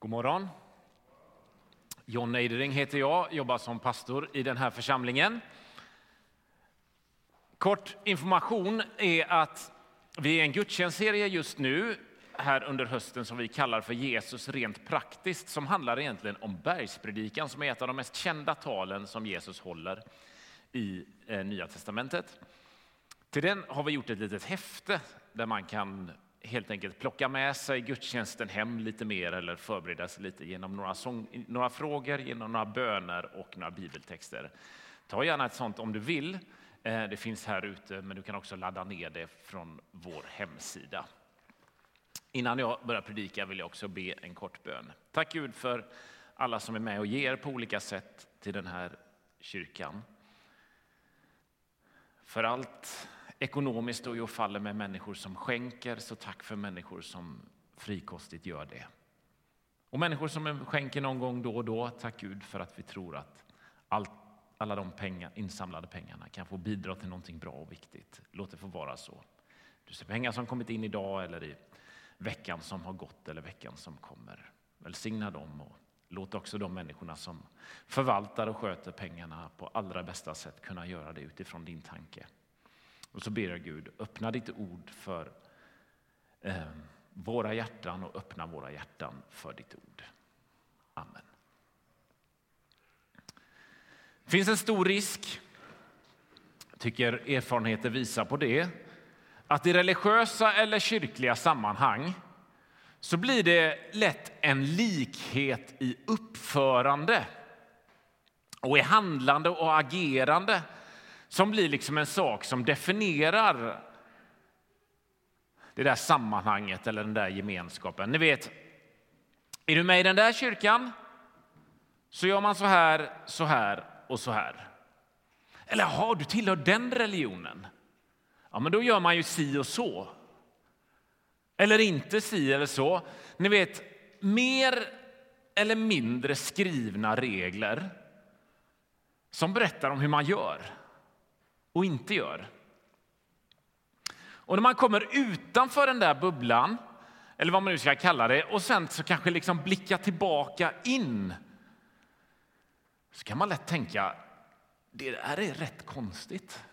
God morgon. John Eidering heter jag, jobbar som pastor i den här församlingen. Kort information är att vi är en gudstjänstserie just nu här under hösten som vi kallar för Jesus rent praktiskt som handlar egentligen om bergspredikan som är ett av de mest kända talen som Jesus håller i eh, Nya testamentet. Till den har vi gjort ett litet häfte där man kan helt enkelt plocka med sig gudstjänsten hem lite mer eller förbereda sig lite genom några, sång, några frågor, genom några böner och några bibeltexter. Ta gärna ett sånt om du vill. Eh, det finns här ute, men du kan också ladda ner det från vår hemsida. Innan jag börjar predika vill jag också be en kort bön. Tack Gud för alla som är med och ger på olika sätt till den här kyrkan. För allt ekonomiskt står och faller med människor som skänker, så tack för människor som frikostigt gör det. Och människor som skänker någon gång då och då, tack Gud för att vi tror att allt, alla de pengar, insamlade pengarna kan få bidra till någonting bra och viktigt. Låt det få vara så. Du ser pengar som kommit in idag eller i veckan som har gått eller veckan som kommer. Välsigna dem och låt också de människorna som förvaltar och sköter pengarna på allra bästa sätt kunna göra det utifrån din tanke. Och så ber jag Gud, öppna ditt ord för eh, våra hjärtan och öppna våra hjärtan för ditt ord. Amen. Det finns en stor risk, tycker erfarenheter visar på det, att i religiösa eller kyrkliga sammanhang så blir det lätt en likhet i uppförande och i handlande och agerande som blir liksom en sak som definierar det där sammanhanget eller den där gemenskapen. Ni vet, är du med i den där kyrkan så gör man så här, så här och så här. Eller har du tillhör den religionen? Ja, men då gör man ju si och så. Eller inte si eller så. Ni vet, mer eller mindre skrivna regler som berättar om hur man gör och inte gör. Och när man kommer utanför den där bubblan, eller vad man nu ska kalla det, och sen så kanske liksom blicka tillbaka in så kan man lätt tänka det där är rätt konstigt.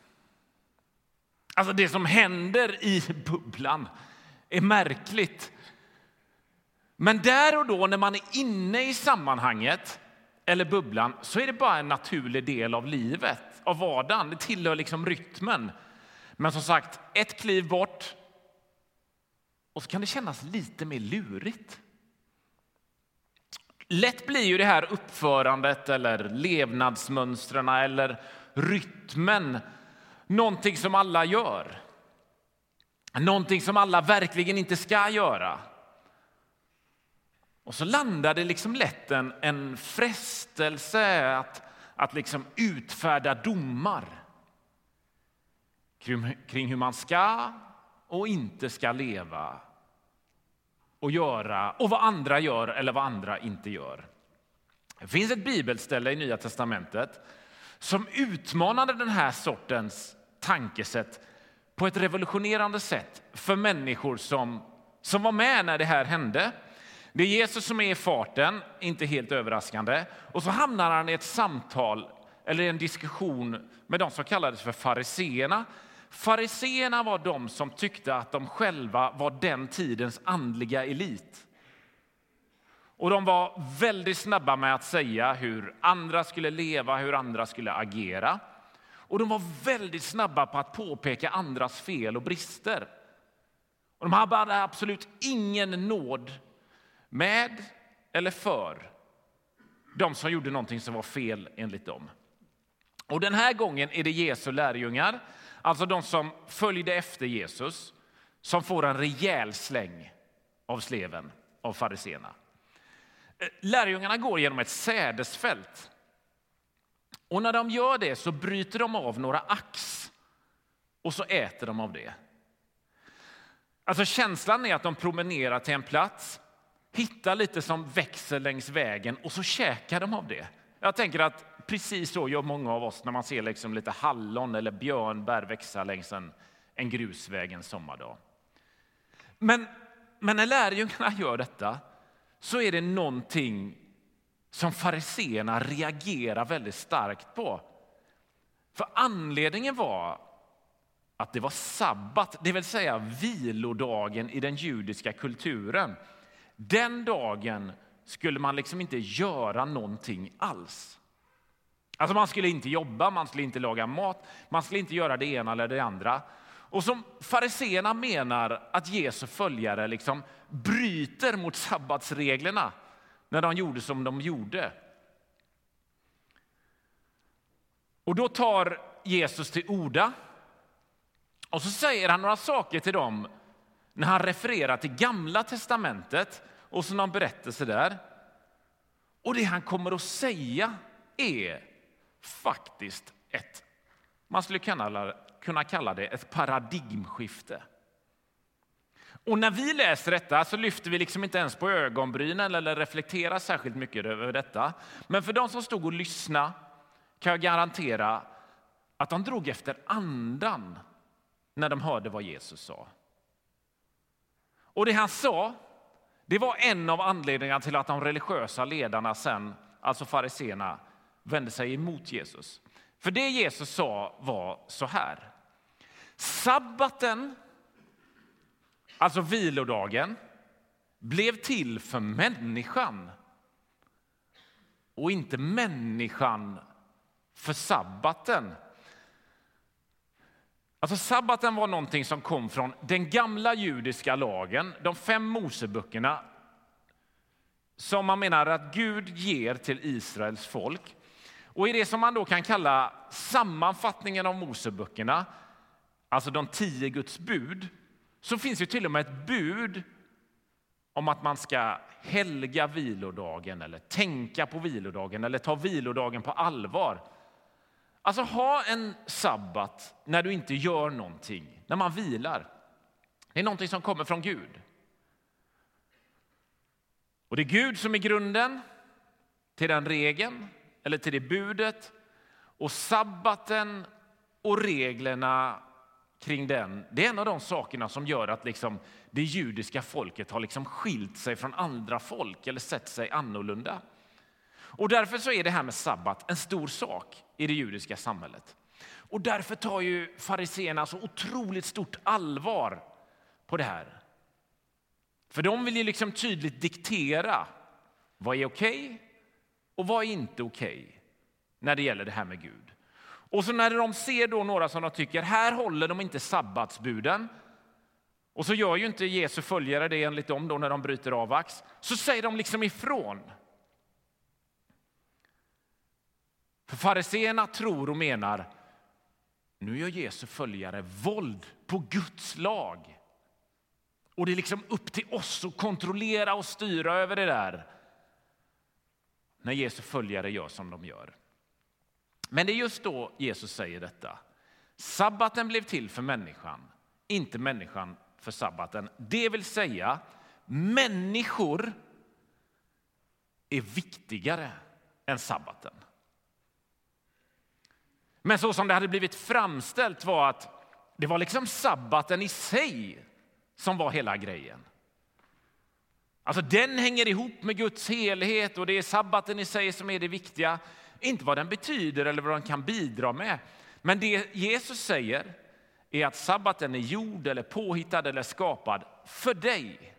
Alltså det som händer i bubblan är märkligt. Men där och då när man är inne i sammanhanget eller bubblan så är det bara en naturlig del av livet, av vardagen. Det tillhör liksom rytmen. Men som sagt, ett kliv bort och så kan det kännas lite mer lurigt. Lätt blir ju det här uppförandet eller levnadsmönstren eller rytmen någonting som alla gör. Någonting som alla verkligen inte ska göra. Och så landar det liksom lätt en, en frestelse att, att liksom utfärda domar kring, hur man ska och inte ska leva och göra och vad andra gör eller vad andra inte gör. Det finns ett bibelställe i Nya testamentet som utmanade den här sortens tankesätt på ett revolutionerande sätt för människor som, som var med när det här hände. Det är Jesus som är i farten, inte helt överraskande. Och så hamnar han i ett samtal eller en diskussion med de som kallades för fariseerna. Fariseerna var de som tyckte att de själva var den tidens andliga elit. Och de var väldigt snabba med att säga hur andra skulle leva, hur andra skulle agera. Och de var väldigt snabba på att påpeka andras fel och brister. Och de hade absolut ingen nåd med eller för de som gjorde någonting som var fel enligt dem. Och den här gången är det Jesu lärjungar, alltså de som följde efter Jesus, som får en rejäl släng av sleven av fariseerna. Eh, lärjungarna går genom ett sädesfält. Och när de gör det så bryter de av några ax och så äter de av det. Alltså känslan är att de promenerar till en plats hittar lite som växer längs vägen och så käkar de av det. Jag tänker att precis så gör många av oss när man ser liksom lite hallon eller björnbär växa längs en, en grusväg en sommardag. Men, men när lärjungarna gör detta så är det någonting som fariseerna reagerar väldigt starkt på. För anledningen var att det var sabbat, det vill säga vilodagen i den judiska kulturen. Den dagen skulle man liksom inte göra någonting alls. Alltså man skulle inte jobba, man skulle inte laga mat, man skulle inte göra det ena eller det andra. Och som fariseerna menar att Jesu följare liksom bryter mot sabbatsreglerna när de gjorde som de gjorde. Och då tar Jesus till orda och så säger han några saker till dem när han refererar till Gamla testamentet och så någon berättelse där. Och det han kommer att säga är faktiskt ett, man skulle kunna kalla det ett paradigmskifte. Och när vi läser detta så lyfter vi liksom inte ens på ögonbrynen eller reflekterar särskilt mycket över detta. Men för de som stod och lyssnade kan jag garantera att de drog efter andan när de hörde vad Jesus sa. Och det han sa, det var en av anledningarna till att de religiösa ledarna sen, alltså fariseerna, vände sig emot Jesus. För det Jesus sa var så här. Sabbaten, alltså vilodagen, blev till för människan och inte människan för sabbaten. Alltså sabbaten var någonting som kom från den gamla judiska lagen, de fem Moseböckerna som man menar att Gud ger till Israels folk. Och i det som man då kan kalla sammanfattningen av Moseböckerna, alltså de tio Guds bud, så finns det till och med ett bud om att man ska helga vilodagen eller tänka på vilodagen eller ta vilodagen på allvar. Alltså ha en sabbat när du inte gör någonting, när man vilar. Det är någonting som kommer från Gud. Och det är Gud som är grunden till den regeln eller till det budet. Och sabbaten och reglerna kring den, det är en av de sakerna som gör att liksom det judiska folket har liksom skilt sig från andra folk eller sett sig annorlunda. Och därför så är det här med sabbat en stor sak i det judiska samhället. Och därför tar ju fariseerna så otroligt stort allvar på det här. För de vill ju liksom tydligt diktera vad är okej okay och vad är inte okej okay när det gäller det här med Gud. Och så när de ser då några som de tycker här håller de inte sabbatsbuden och så gör ju inte Jesu följare det enligt dem då när de bryter av vax, så säger de liksom ifrån. För fariseerna tror och menar nu gör Jesu följare våld på Guds lag. Och det är liksom upp till oss att kontrollera och styra över det där. När Jesu följare gör som de gör. Men det är just då Jesus säger detta. Sabbaten blev till för människan, inte människan för sabbaten. Det vill säga, människor är viktigare än sabbaten. Men så som det hade blivit framställt var att det var liksom sabbaten i sig som var hela grejen. Alltså den hänger ihop med Guds helhet och det är sabbaten i sig som är det viktiga. Inte vad den betyder eller vad den kan bidra med. Men det Jesus säger är att sabbaten är gjord eller påhittad eller skapad för dig.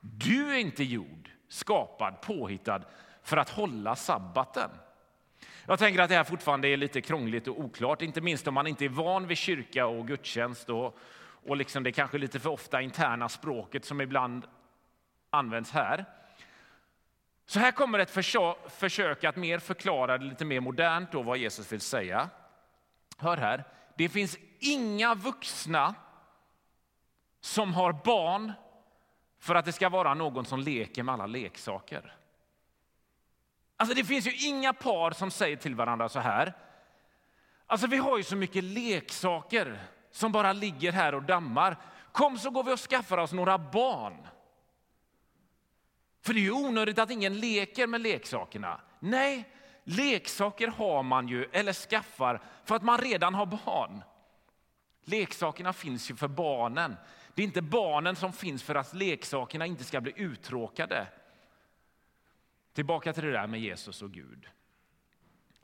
Du är inte gjord, skapad, påhittad för att hålla sabbaten. Jag tänker att det här fortfarande är lite krångligt och oklart, inte minst om man inte är van vid kyrka och gudstjänst och, och liksom det kanske lite för ofta interna språket som ibland används här. Så här kommer ett försök att mer förklara det lite mer modernt då vad Jesus vill säga. Hör här, det finns inga vuxna som har barn för att det ska vara någon som leker med alla leksaker. Alltså det finns ju inga par som säger till varandra så här. Alltså vi har ju så mycket leksaker som bara ligger här och dammar. Kom så går vi och skaffar oss några barn. För det är ju onödigt att ingen leker med leksakerna. Nej, leksaker har man ju eller skaffar för att man redan har barn. Leksakerna finns ju för barnen. Det är inte barnen som finns för att leksakerna inte ska bli uttråkade Tillbaka till det där med Jesus och Gud.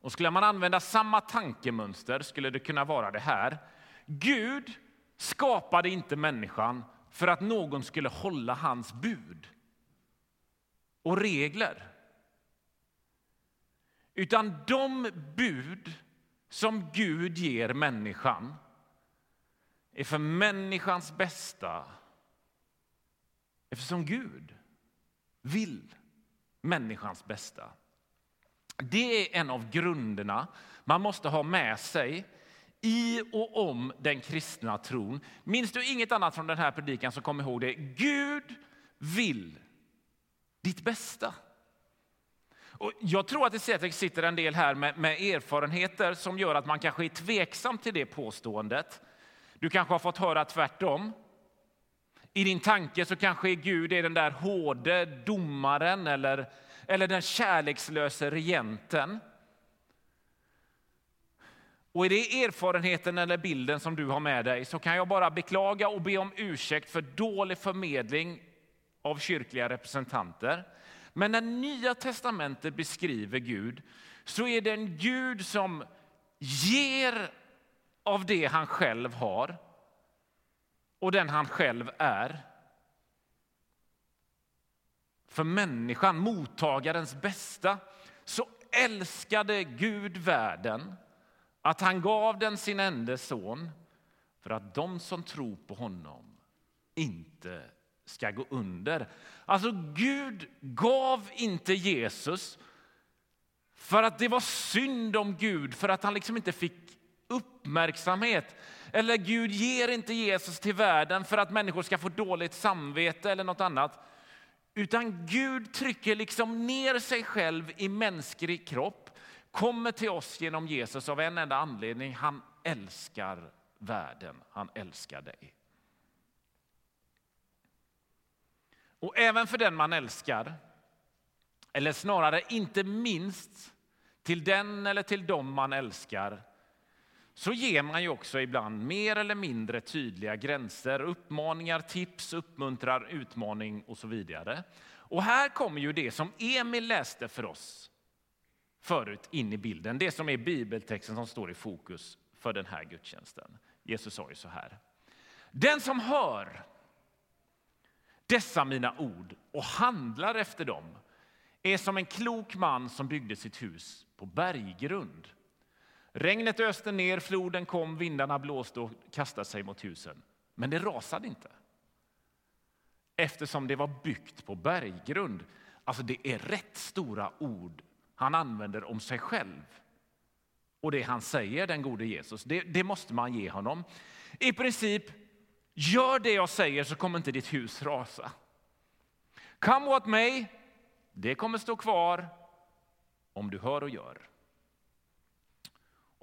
Och skulle man använda samma tankemönster skulle det kunna vara det här. Gud skapade inte människan för att någon skulle hålla hans bud och regler. Utan de bud som Gud ger människan är för människans bästa eftersom Gud vill människans bästa. Det är en av grunderna man måste ha med sig i och om den kristna tron. Minns du inget annat från den här predikan så kom ihåg det. Gud vill ditt bästa. Och jag tror att det säkert sitter en del här med, med, erfarenheter som gör att man kanske är tveksam till det påståendet. Du kanske har fått höra tvärtom. I din tanke så kanske Gud är den där hårde domaren eller, eller den kärlekslöse regenten. Och är det erfarenheten eller bilden som du har med dig så kan jag bara beklaga och be om ursäkt för dålig förmedling av kyrkliga representanter. Men när Nya testamentet beskriver Gud så är det en Gud som ger av det han själv har och den han själv är. För människan, mottagarens bästa, så älskade Gud världen att han gav den sin enda son för att de som tror på honom inte ska gå under. Alltså Gud gav inte Jesus för att det var synd om Gud, för att han liksom inte fick uppmärksamhet. Eller Gud ger inte Jesus till världen för att människor ska få dåligt samvete eller något annat. Utan Gud trycker liksom ner sig själv i mänsklig kropp, kommer till oss genom Jesus av en enda anledning. Han älskar världen, han älskar dig. Och även för den man älskar, eller snarare inte minst till den eller till dem man älskar, så ger man ju också ibland mer eller mindre tydliga gränser, uppmaningar, tips, uppmuntrar, utmaning och så vidare. Och här kommer ju det som Emil läste för oss förut in i bilden, det som är bibeltexten som står i fokus för den här gudstjänsten. Jesus sa ju så här. Den som hör dessa mina ord och handlar efter dem är som en klok man som byggde sitt hus på berggrund. Regnet öste ner, floden kom, vindarna blåste och kastade sig mot husen. Men det rasade inte. Eftersom det var byggt på berggrund. Alltså det är rätt stora ord han använder om sig själv. Och det han säger, den gode Jesus, det, det måste man ge honom. I princip, gör det jag säger så kommer inte ditt hus rasa. Come what may, det kommer stå kvar om du hör och gör.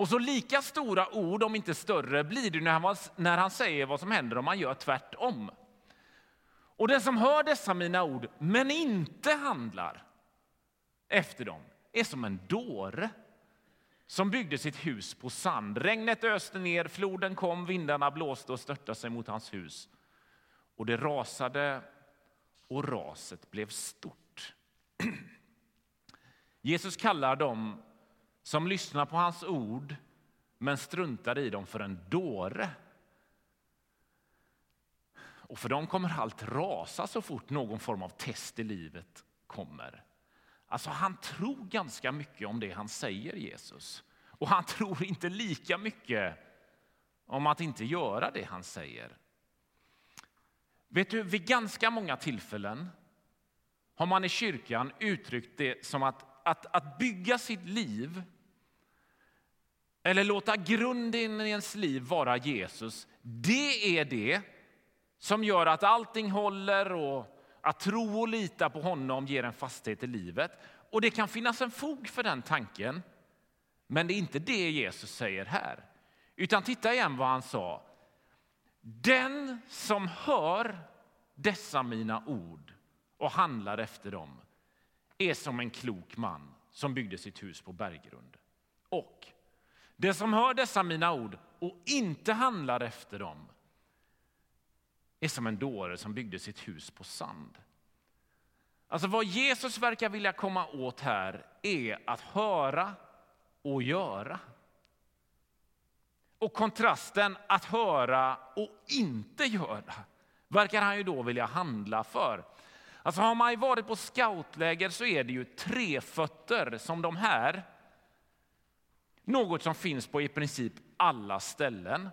Och så lika stora ord, om inte större, blir det när han, när han säger vad som händer om man gör tvärtom. Och den som hör dessa mina ord, men inte handlar efter dem, är som en dåre som byggde sitt hus på sand. Regnet öste ner, floden kom, vindarna blåste och störtade sig mot hans hus. Och det rasade och raset blev stort. Jesus kallar dem som lyssnar på hans ord men struntar i dem för en dåre. Och för dem kommer allt rasa så fort någon form av test i livet kommer. Alltså han tror ganska mycket om det han säger, Jesus. Och han tror inte lika mycket om att inte göra det han säger. Vet du, vid ganska många tillfällen har man i kyrkan uttryckt det som att, att, att bygga sitt liv eller låta grunden i ens liv vara Jesus, det är det som gör att allting håller och att tro och lita på honom ger en fasthet i livet. Och det kan finnas en fog för den tanken, men det är inte det Jesus säger här. Utan titta igen vad han sa. Den som hör dessa mina ord och handlar efter dem är som en klok man som byggde sitt hus på berggrund. Och det som hör dessa mina ord och inte handlar efter dem är som en dåre som byggde sitt hus på sand. Alltså vad Jesus verkar vilja komma åt här är att höra och göra. Och kontrasten att höra och inte göra verkar han ju då vilja handla för. Alltså har man varit på scoutläger så är det ju trefötter som de här. Något som finns på i princip alla ställen.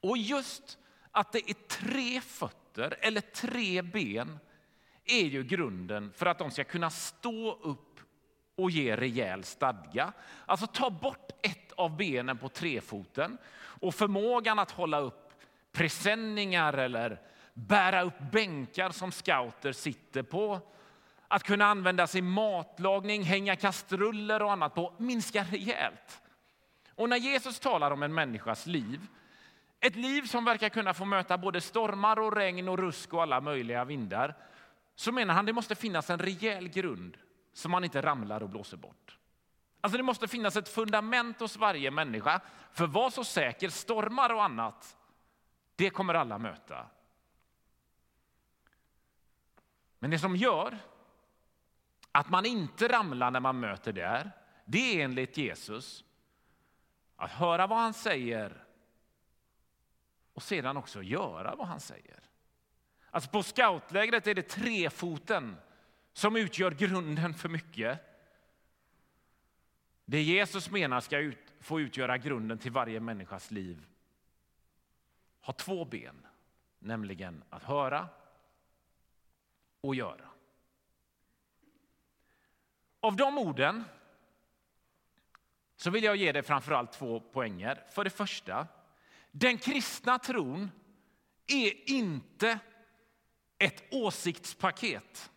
Och just att det är tre fötter eller tre ben är ju grunden för att de ska kunna stå upp och ge rejäl stadga. Alltså ta bort ett av benen på trefoten och förmågan att hålla upp presenningar eller bära upp bänkar som scouter sitter på. Att kunna använda sig matlagning, hänga kastruller och annat på minskar rejält. Och när Jesus talar om en människas liv, ett liv som verkar kunna få möta både stormar och regn och rusk och alla möjliga vindar, så menar han det måste finnas en rejäl grund som man inte ramlar och blåser bort. Alltså det måste finnas ett fundament hos varje människa. För var så säker, stormar och annat, det kommer alla möta. Men det som gör att man inte ramlar när man möter där, det är enligt Jesus att höra vad han säger och sedan också göra vad han säger. Alltså på scoutlägret är det trefoten som utgör grunden för mycket. Det Jesus menar ska ut, få utgöra grunden till varje människas liv har två ben, nämligen att höra och göra. Av de orden så vill jag ge dig framförallt två poänger. För det första, den kristna tron är inte ett åsiktspaket.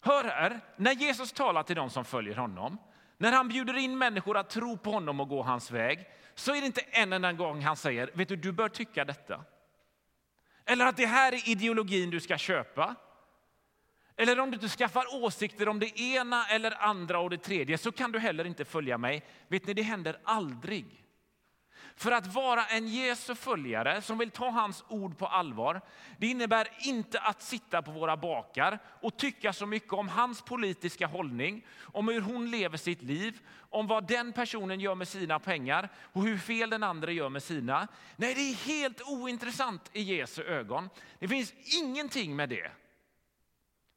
Hör här, när Jesus talar till dem som följer honom, när han bjuder in människor att tro på honom och gå hans väg, så är det inte en enda gång han säger, vet du, du bör tycka detta. Eller att det här är ideologin du ska köpa. Eller om du inte skaffar åsikter om det ena eller andra och det tredje så kan du heller inte följa mig. Vet ni, det händer aldrig. För att vara en Jesu följare som vill ta hans ord på allvar, det innebär inte att sitta på våra bakar och tycka så mycket om hans politiska hållning, om hur hon lever sitt liv, om vad den personen gör med sina pengar och hur fel den andra gör med sina. Nej, det är helt ointressant i Jesu ögon. Det finns ingenting med det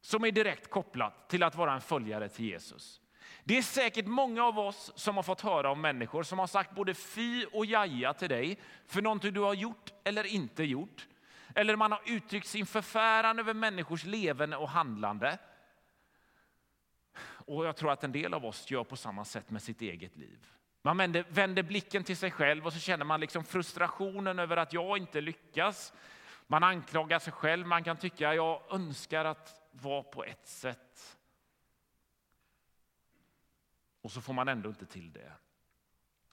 som är direkt kopplat till att vara en följare till Jesus. Det är säkert många av oss som har fått höra om människor som har sagt både fy och jaja till dig för någonting du har gjort eller inte gjort. Eller man har uttryckt sin förfäran över människors levande och handlande. Och jag tror att en del av oss gör på samma sätt med sitt eget liv. Man vänder, vänder blicken till sig själv och så känner man liksom frustrationen över att jag inte lyckas. Man anklagar sig själv, man kan tycka att jag önskar att vara på ett sätt. Och så får man ändå inte till det.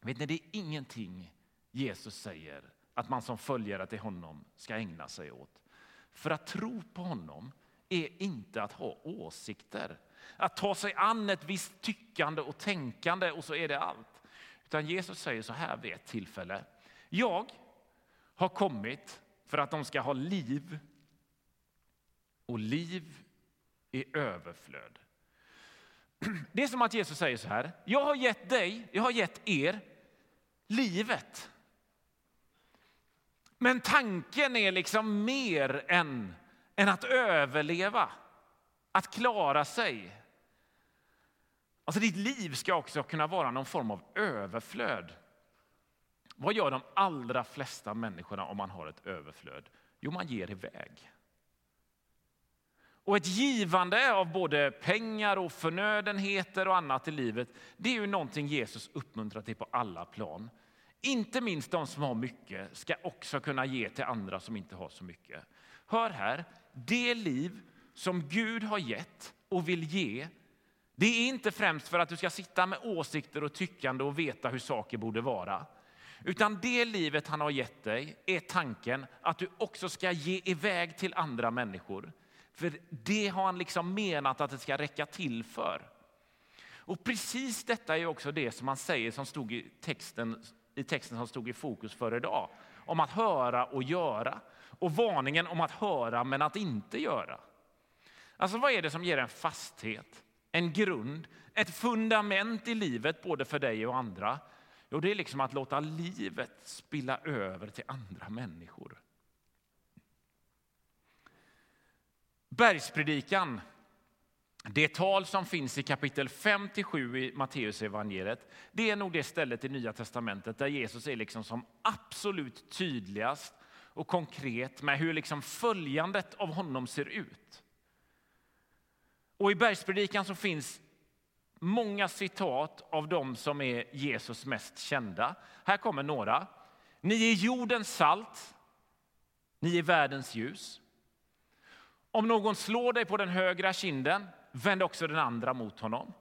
Vet ni, det är ingenting Jesus säger att man som följare till honom ska ägna sig åt. För att tro på honom är inte att ha åsikter. Att ta sig an ett visst tyckande och tänkande och så är det allt. Utan Jesus säger så här vid ett tillfälle. Jag har kommit för att de ska ha liv och liv i överflöd. Det är som att Jesus säger så här. Jag har gett dig, jag har gett er livet. Men tanken är liksom mer än, än att överleva, att klara sig. Alltså ditt liv ska också kunna vara någon form av överflöd. Vad gör de allra flesta människorna om man har ett överflöd? Jo, man ger iväg. Och ett givande av både pengar och förnödenheter och annat i livet, det är ju någonting Jesus uppmuntrar till på alla plan. Inte minst de som har mycket ska också kunna ge till andra som inte har så mycket. Hör här, det liv som Gud har gett och vill ge, det är inte främst för att du ska sitta med åsikter och tyckande och veta hur saker borde vara. Utan det livet han har gett dig är tanken att du också ska ge iväg till andra människor. För det har han liksom menat att det ska räcka till för. Och precis detta är också det som han säger som stod i texten, i texten som stod i fokus för idag. Om att höra och göra. Och varningen om att höra men att inte göra. Alltså vad är det som ger en fasthet, en grund, ett fundament i livet både för dig och andra? Jo, det är liksom att låta livet spilla över till andra människor. Bergspredikan, det tal som finns i kapitel 5-7 i Matteus evangeliet, det är nog det stället i Nya testamentet där Jesus är liksom som absolut tydligast och konkret med hur liksom följandet av honom ser ut. Och I bergspredikan så finns många citat av dem som är Jesus mest kända. Här kommer några. Ni är jordens salt, ni är världens ljus. Om någon slår dig på den högra kinden, vänd också den andra mot honom.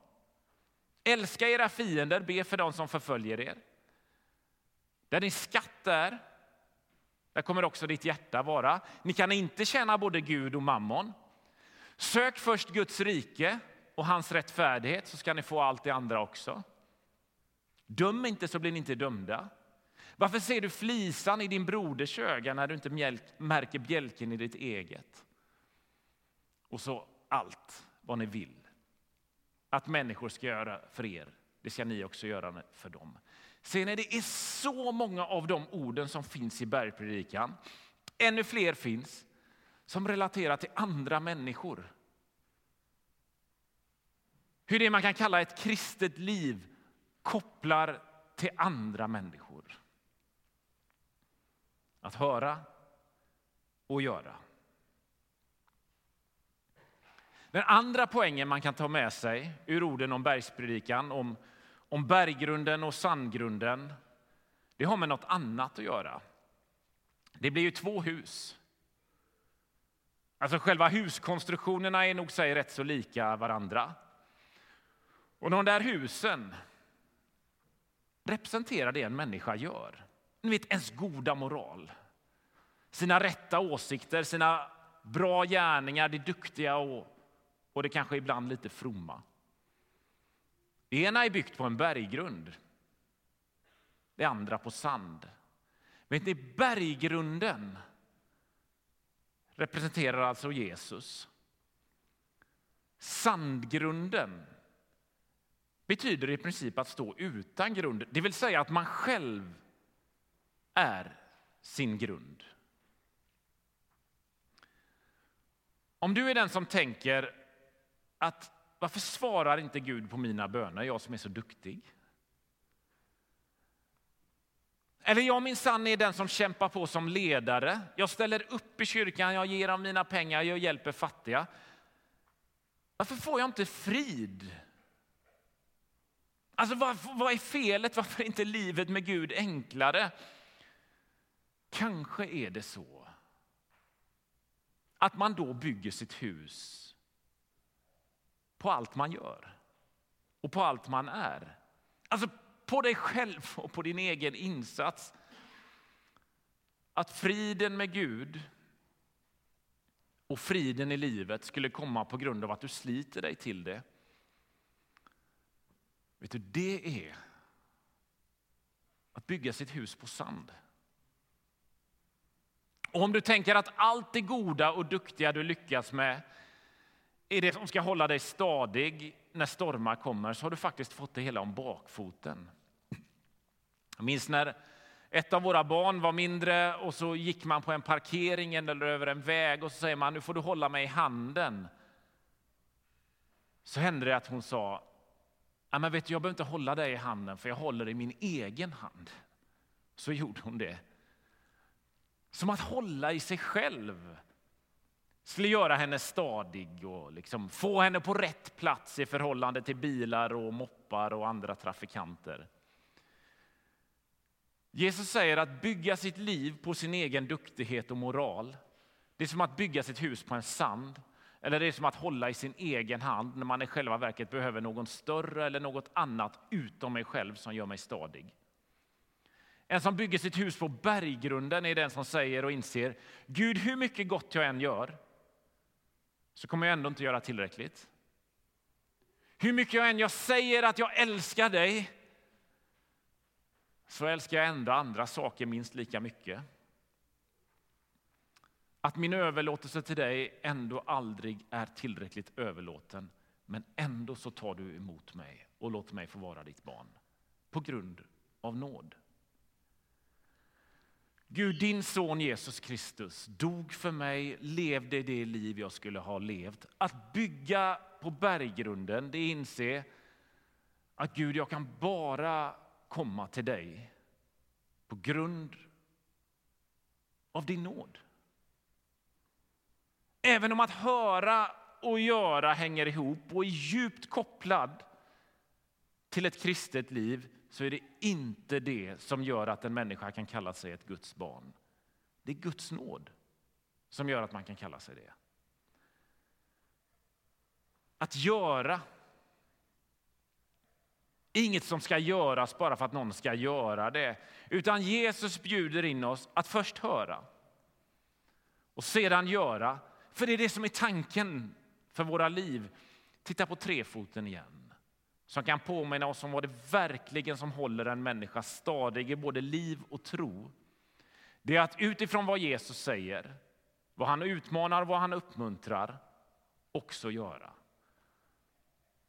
Älska era fiender, be för dem som förföljer er. Där din skatt är, där kommer också ditt hjärta vara. Ni kan inte tjäna både Gud och mammon. Sök först Guds rike och hans rättfärdighet så ska ni få allt det andra också. Döm inte så blir ni inte dömda. Varför ser du flisan i din broders öga när du inte märker bjälken i ditt eget? Och så allt vad ni vill att människor ska göra för er, det ska ni också göra för dem. Ser ni, det är så många av de orden som finns i bergpredikan. Ännu fler finns som relaterar till andra människor. Hur det man kan kalla ett kristet liv kopplar till andra människor. Att höra och göra. Den andra poängen man kan ta med sig ur orden om bergspredikan, om, om berggrunden och sandgrunden, det har med något annat att göra. Det blir ju två hus. Alltså själva huskonstruktionerna är nog sig rätt så lika varandra. Och de där husen representerar det en människa gör. Ni vet, ens goda moral. Sina rätta åsikter, sina bra gärningar, det duktiga och och det kanske ibland lite fromma. Det ena är byggt på en berggrund, det andra på sand. Vet ni, berggrunden representerar alltså Jesus. Sandgrunden betyder i princip att stå utan grund, det vill säga att man själv är sin grund. Om du är den som tänker att varför svarar inte Gud på mina böner, jag som är så duktig? Eller jag minsann är den som kämpar på som ledare. Jag ställer upp i kyrkan, jag ger av mina pengar, jag hjälper fattiga. Varför får jag inte frid? Alltså vad, vad är felet? Varför är inte livet med Gud enklare? Kanske är det så att man då bygger sitt hus på allt man gör och på allt man är. Alltså på dig själv och på din egen insats. Att friden med Gud och friden i livet skulle komma på grund av att du sliter dig till det. Vet du, det är att bygga sitt hus på sand. Och om du tänker att allt det goda och duktiga du lyckas med är det som ska hålla dig stadig när stormar kommer så har du faktiskt fått det hela om bakfoten. Jag minns när ett av våra barn var mindre och så gick man på en parkering eller över en väg och så säger man nu får du hålla mig i handen. Så hände det att hon sa men vet du, jag behöver inte hålla dig i handen för jag håller i min egen hand. Så gjorde hon det. Som att hålla i sig själv skulle göra henne stadig och liksom få henne på rätt plats i förhållande till bilar och moppar och andra trafikanter. Jesus säger att bygga sitt liv på sin egen duktighet och moral. Det är som att bygga sitt hus på en sand. Eller det är som att hålla i sin egen hand när man i själva verket behöver någon större eller något annat utom mig själv som gör mig stadig. En som bygger sitt hus på berggrunden är den som säger och inser Gud, hur mycket gott jag än gör så kommer jag ändå inte göra tillräckligt. Hur mycket jag än jag säger att jag älskar dig så älskar jag ändå andra saker minst lika mycket. Att min överlåtelse till dig ändå aldrig är tillräckligt överlåten. Men ändå så tar du emot mig och låter mig få vara ditt barn. På grund av nåd. Gud, din son Jesus Kristus dog för mig, levde det liv jag skulle ha levt. Att bygga på berggrunden, det inse att Gud, jag kan bara komma till dig på grund av din nåd. Även om att höra och göra hänger ihop och är djupt kopplad till ett kristet liv så är det inte det som gör att en människa kan kalla sig ett Guds barn. Det är Guds nåd som gör att man kan kalla sig det. Att göra Inget som ska göras bara för att någon ska göra det. Utan Jesus bjuder in oss att först höra och sedan göra. För det är det som är tanken för våra liv. Titta på trefoten igen. Som kan påminna oss om vad det verkligen som håller en människa stadig i både liv och tro. Det är att utifrån vad Jesus säger, vad han utmanar, vad han uppmuntrar, också göra.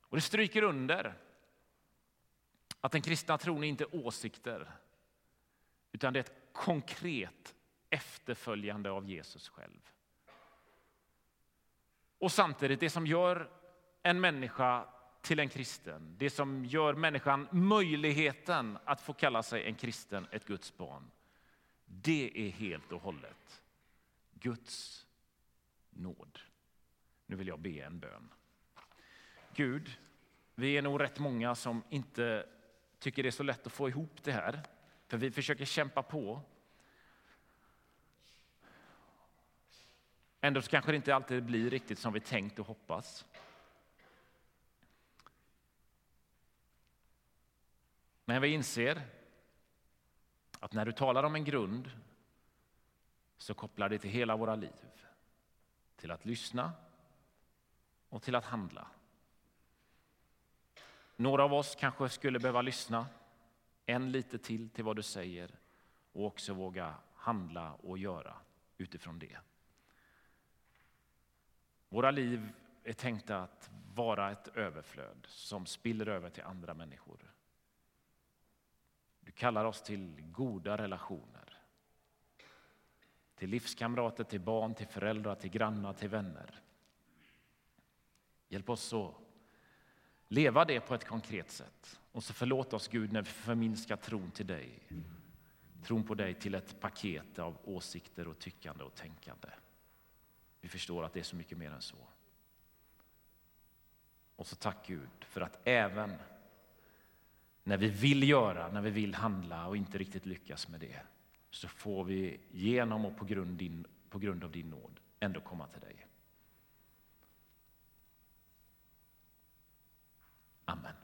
Och det stryker under att den kristna tron är inte åsikter, utan det är ett konkret efterföljande av Jesus själv. Och samtidigt, det som gör en människa till en kristen, det som gör människan möjligheten att få kalla sig en kristen, ett Guds barn, det är helt och hållet Guds nåd. Nu vill jag be en bön. Gud, vi är nog rätt många som inte tycker det är så lätt att få ihop det här, för vi försöker kämpa på. Ändå kanske det inte alltid blir riktigt som vi tänkt och hoppas. Men vi inser att när du talar om en grund så kopplar det till hela våra liv. Till att lyssna och till att handla. Några av oss kanske skulle behöva lyssna en lite till till vad du säger och också våga handla och göra utifrån det. Våra liv är tänkta att vara ett överflöd som spiller över till andra människor. Du kallar oss till goda relationer. Till livskamrater, till barn, till föräldrar, till grannar, till vänner. Hjälp oss att leva det på ett konkret sätt. Och så förlåt oss Gud när vi förminskar tron till dig. Tron på dig till ett paket av åsikter och tyckande och tänkande. Vi förstår att det är så mycket mer än så. Och så tack Gud för att även när vi vill göra, när vi vill handla och inte riktigt lyckas med det, så får vi genom och på grund, din, på grund av din nåd ändå komma till dig. Amen.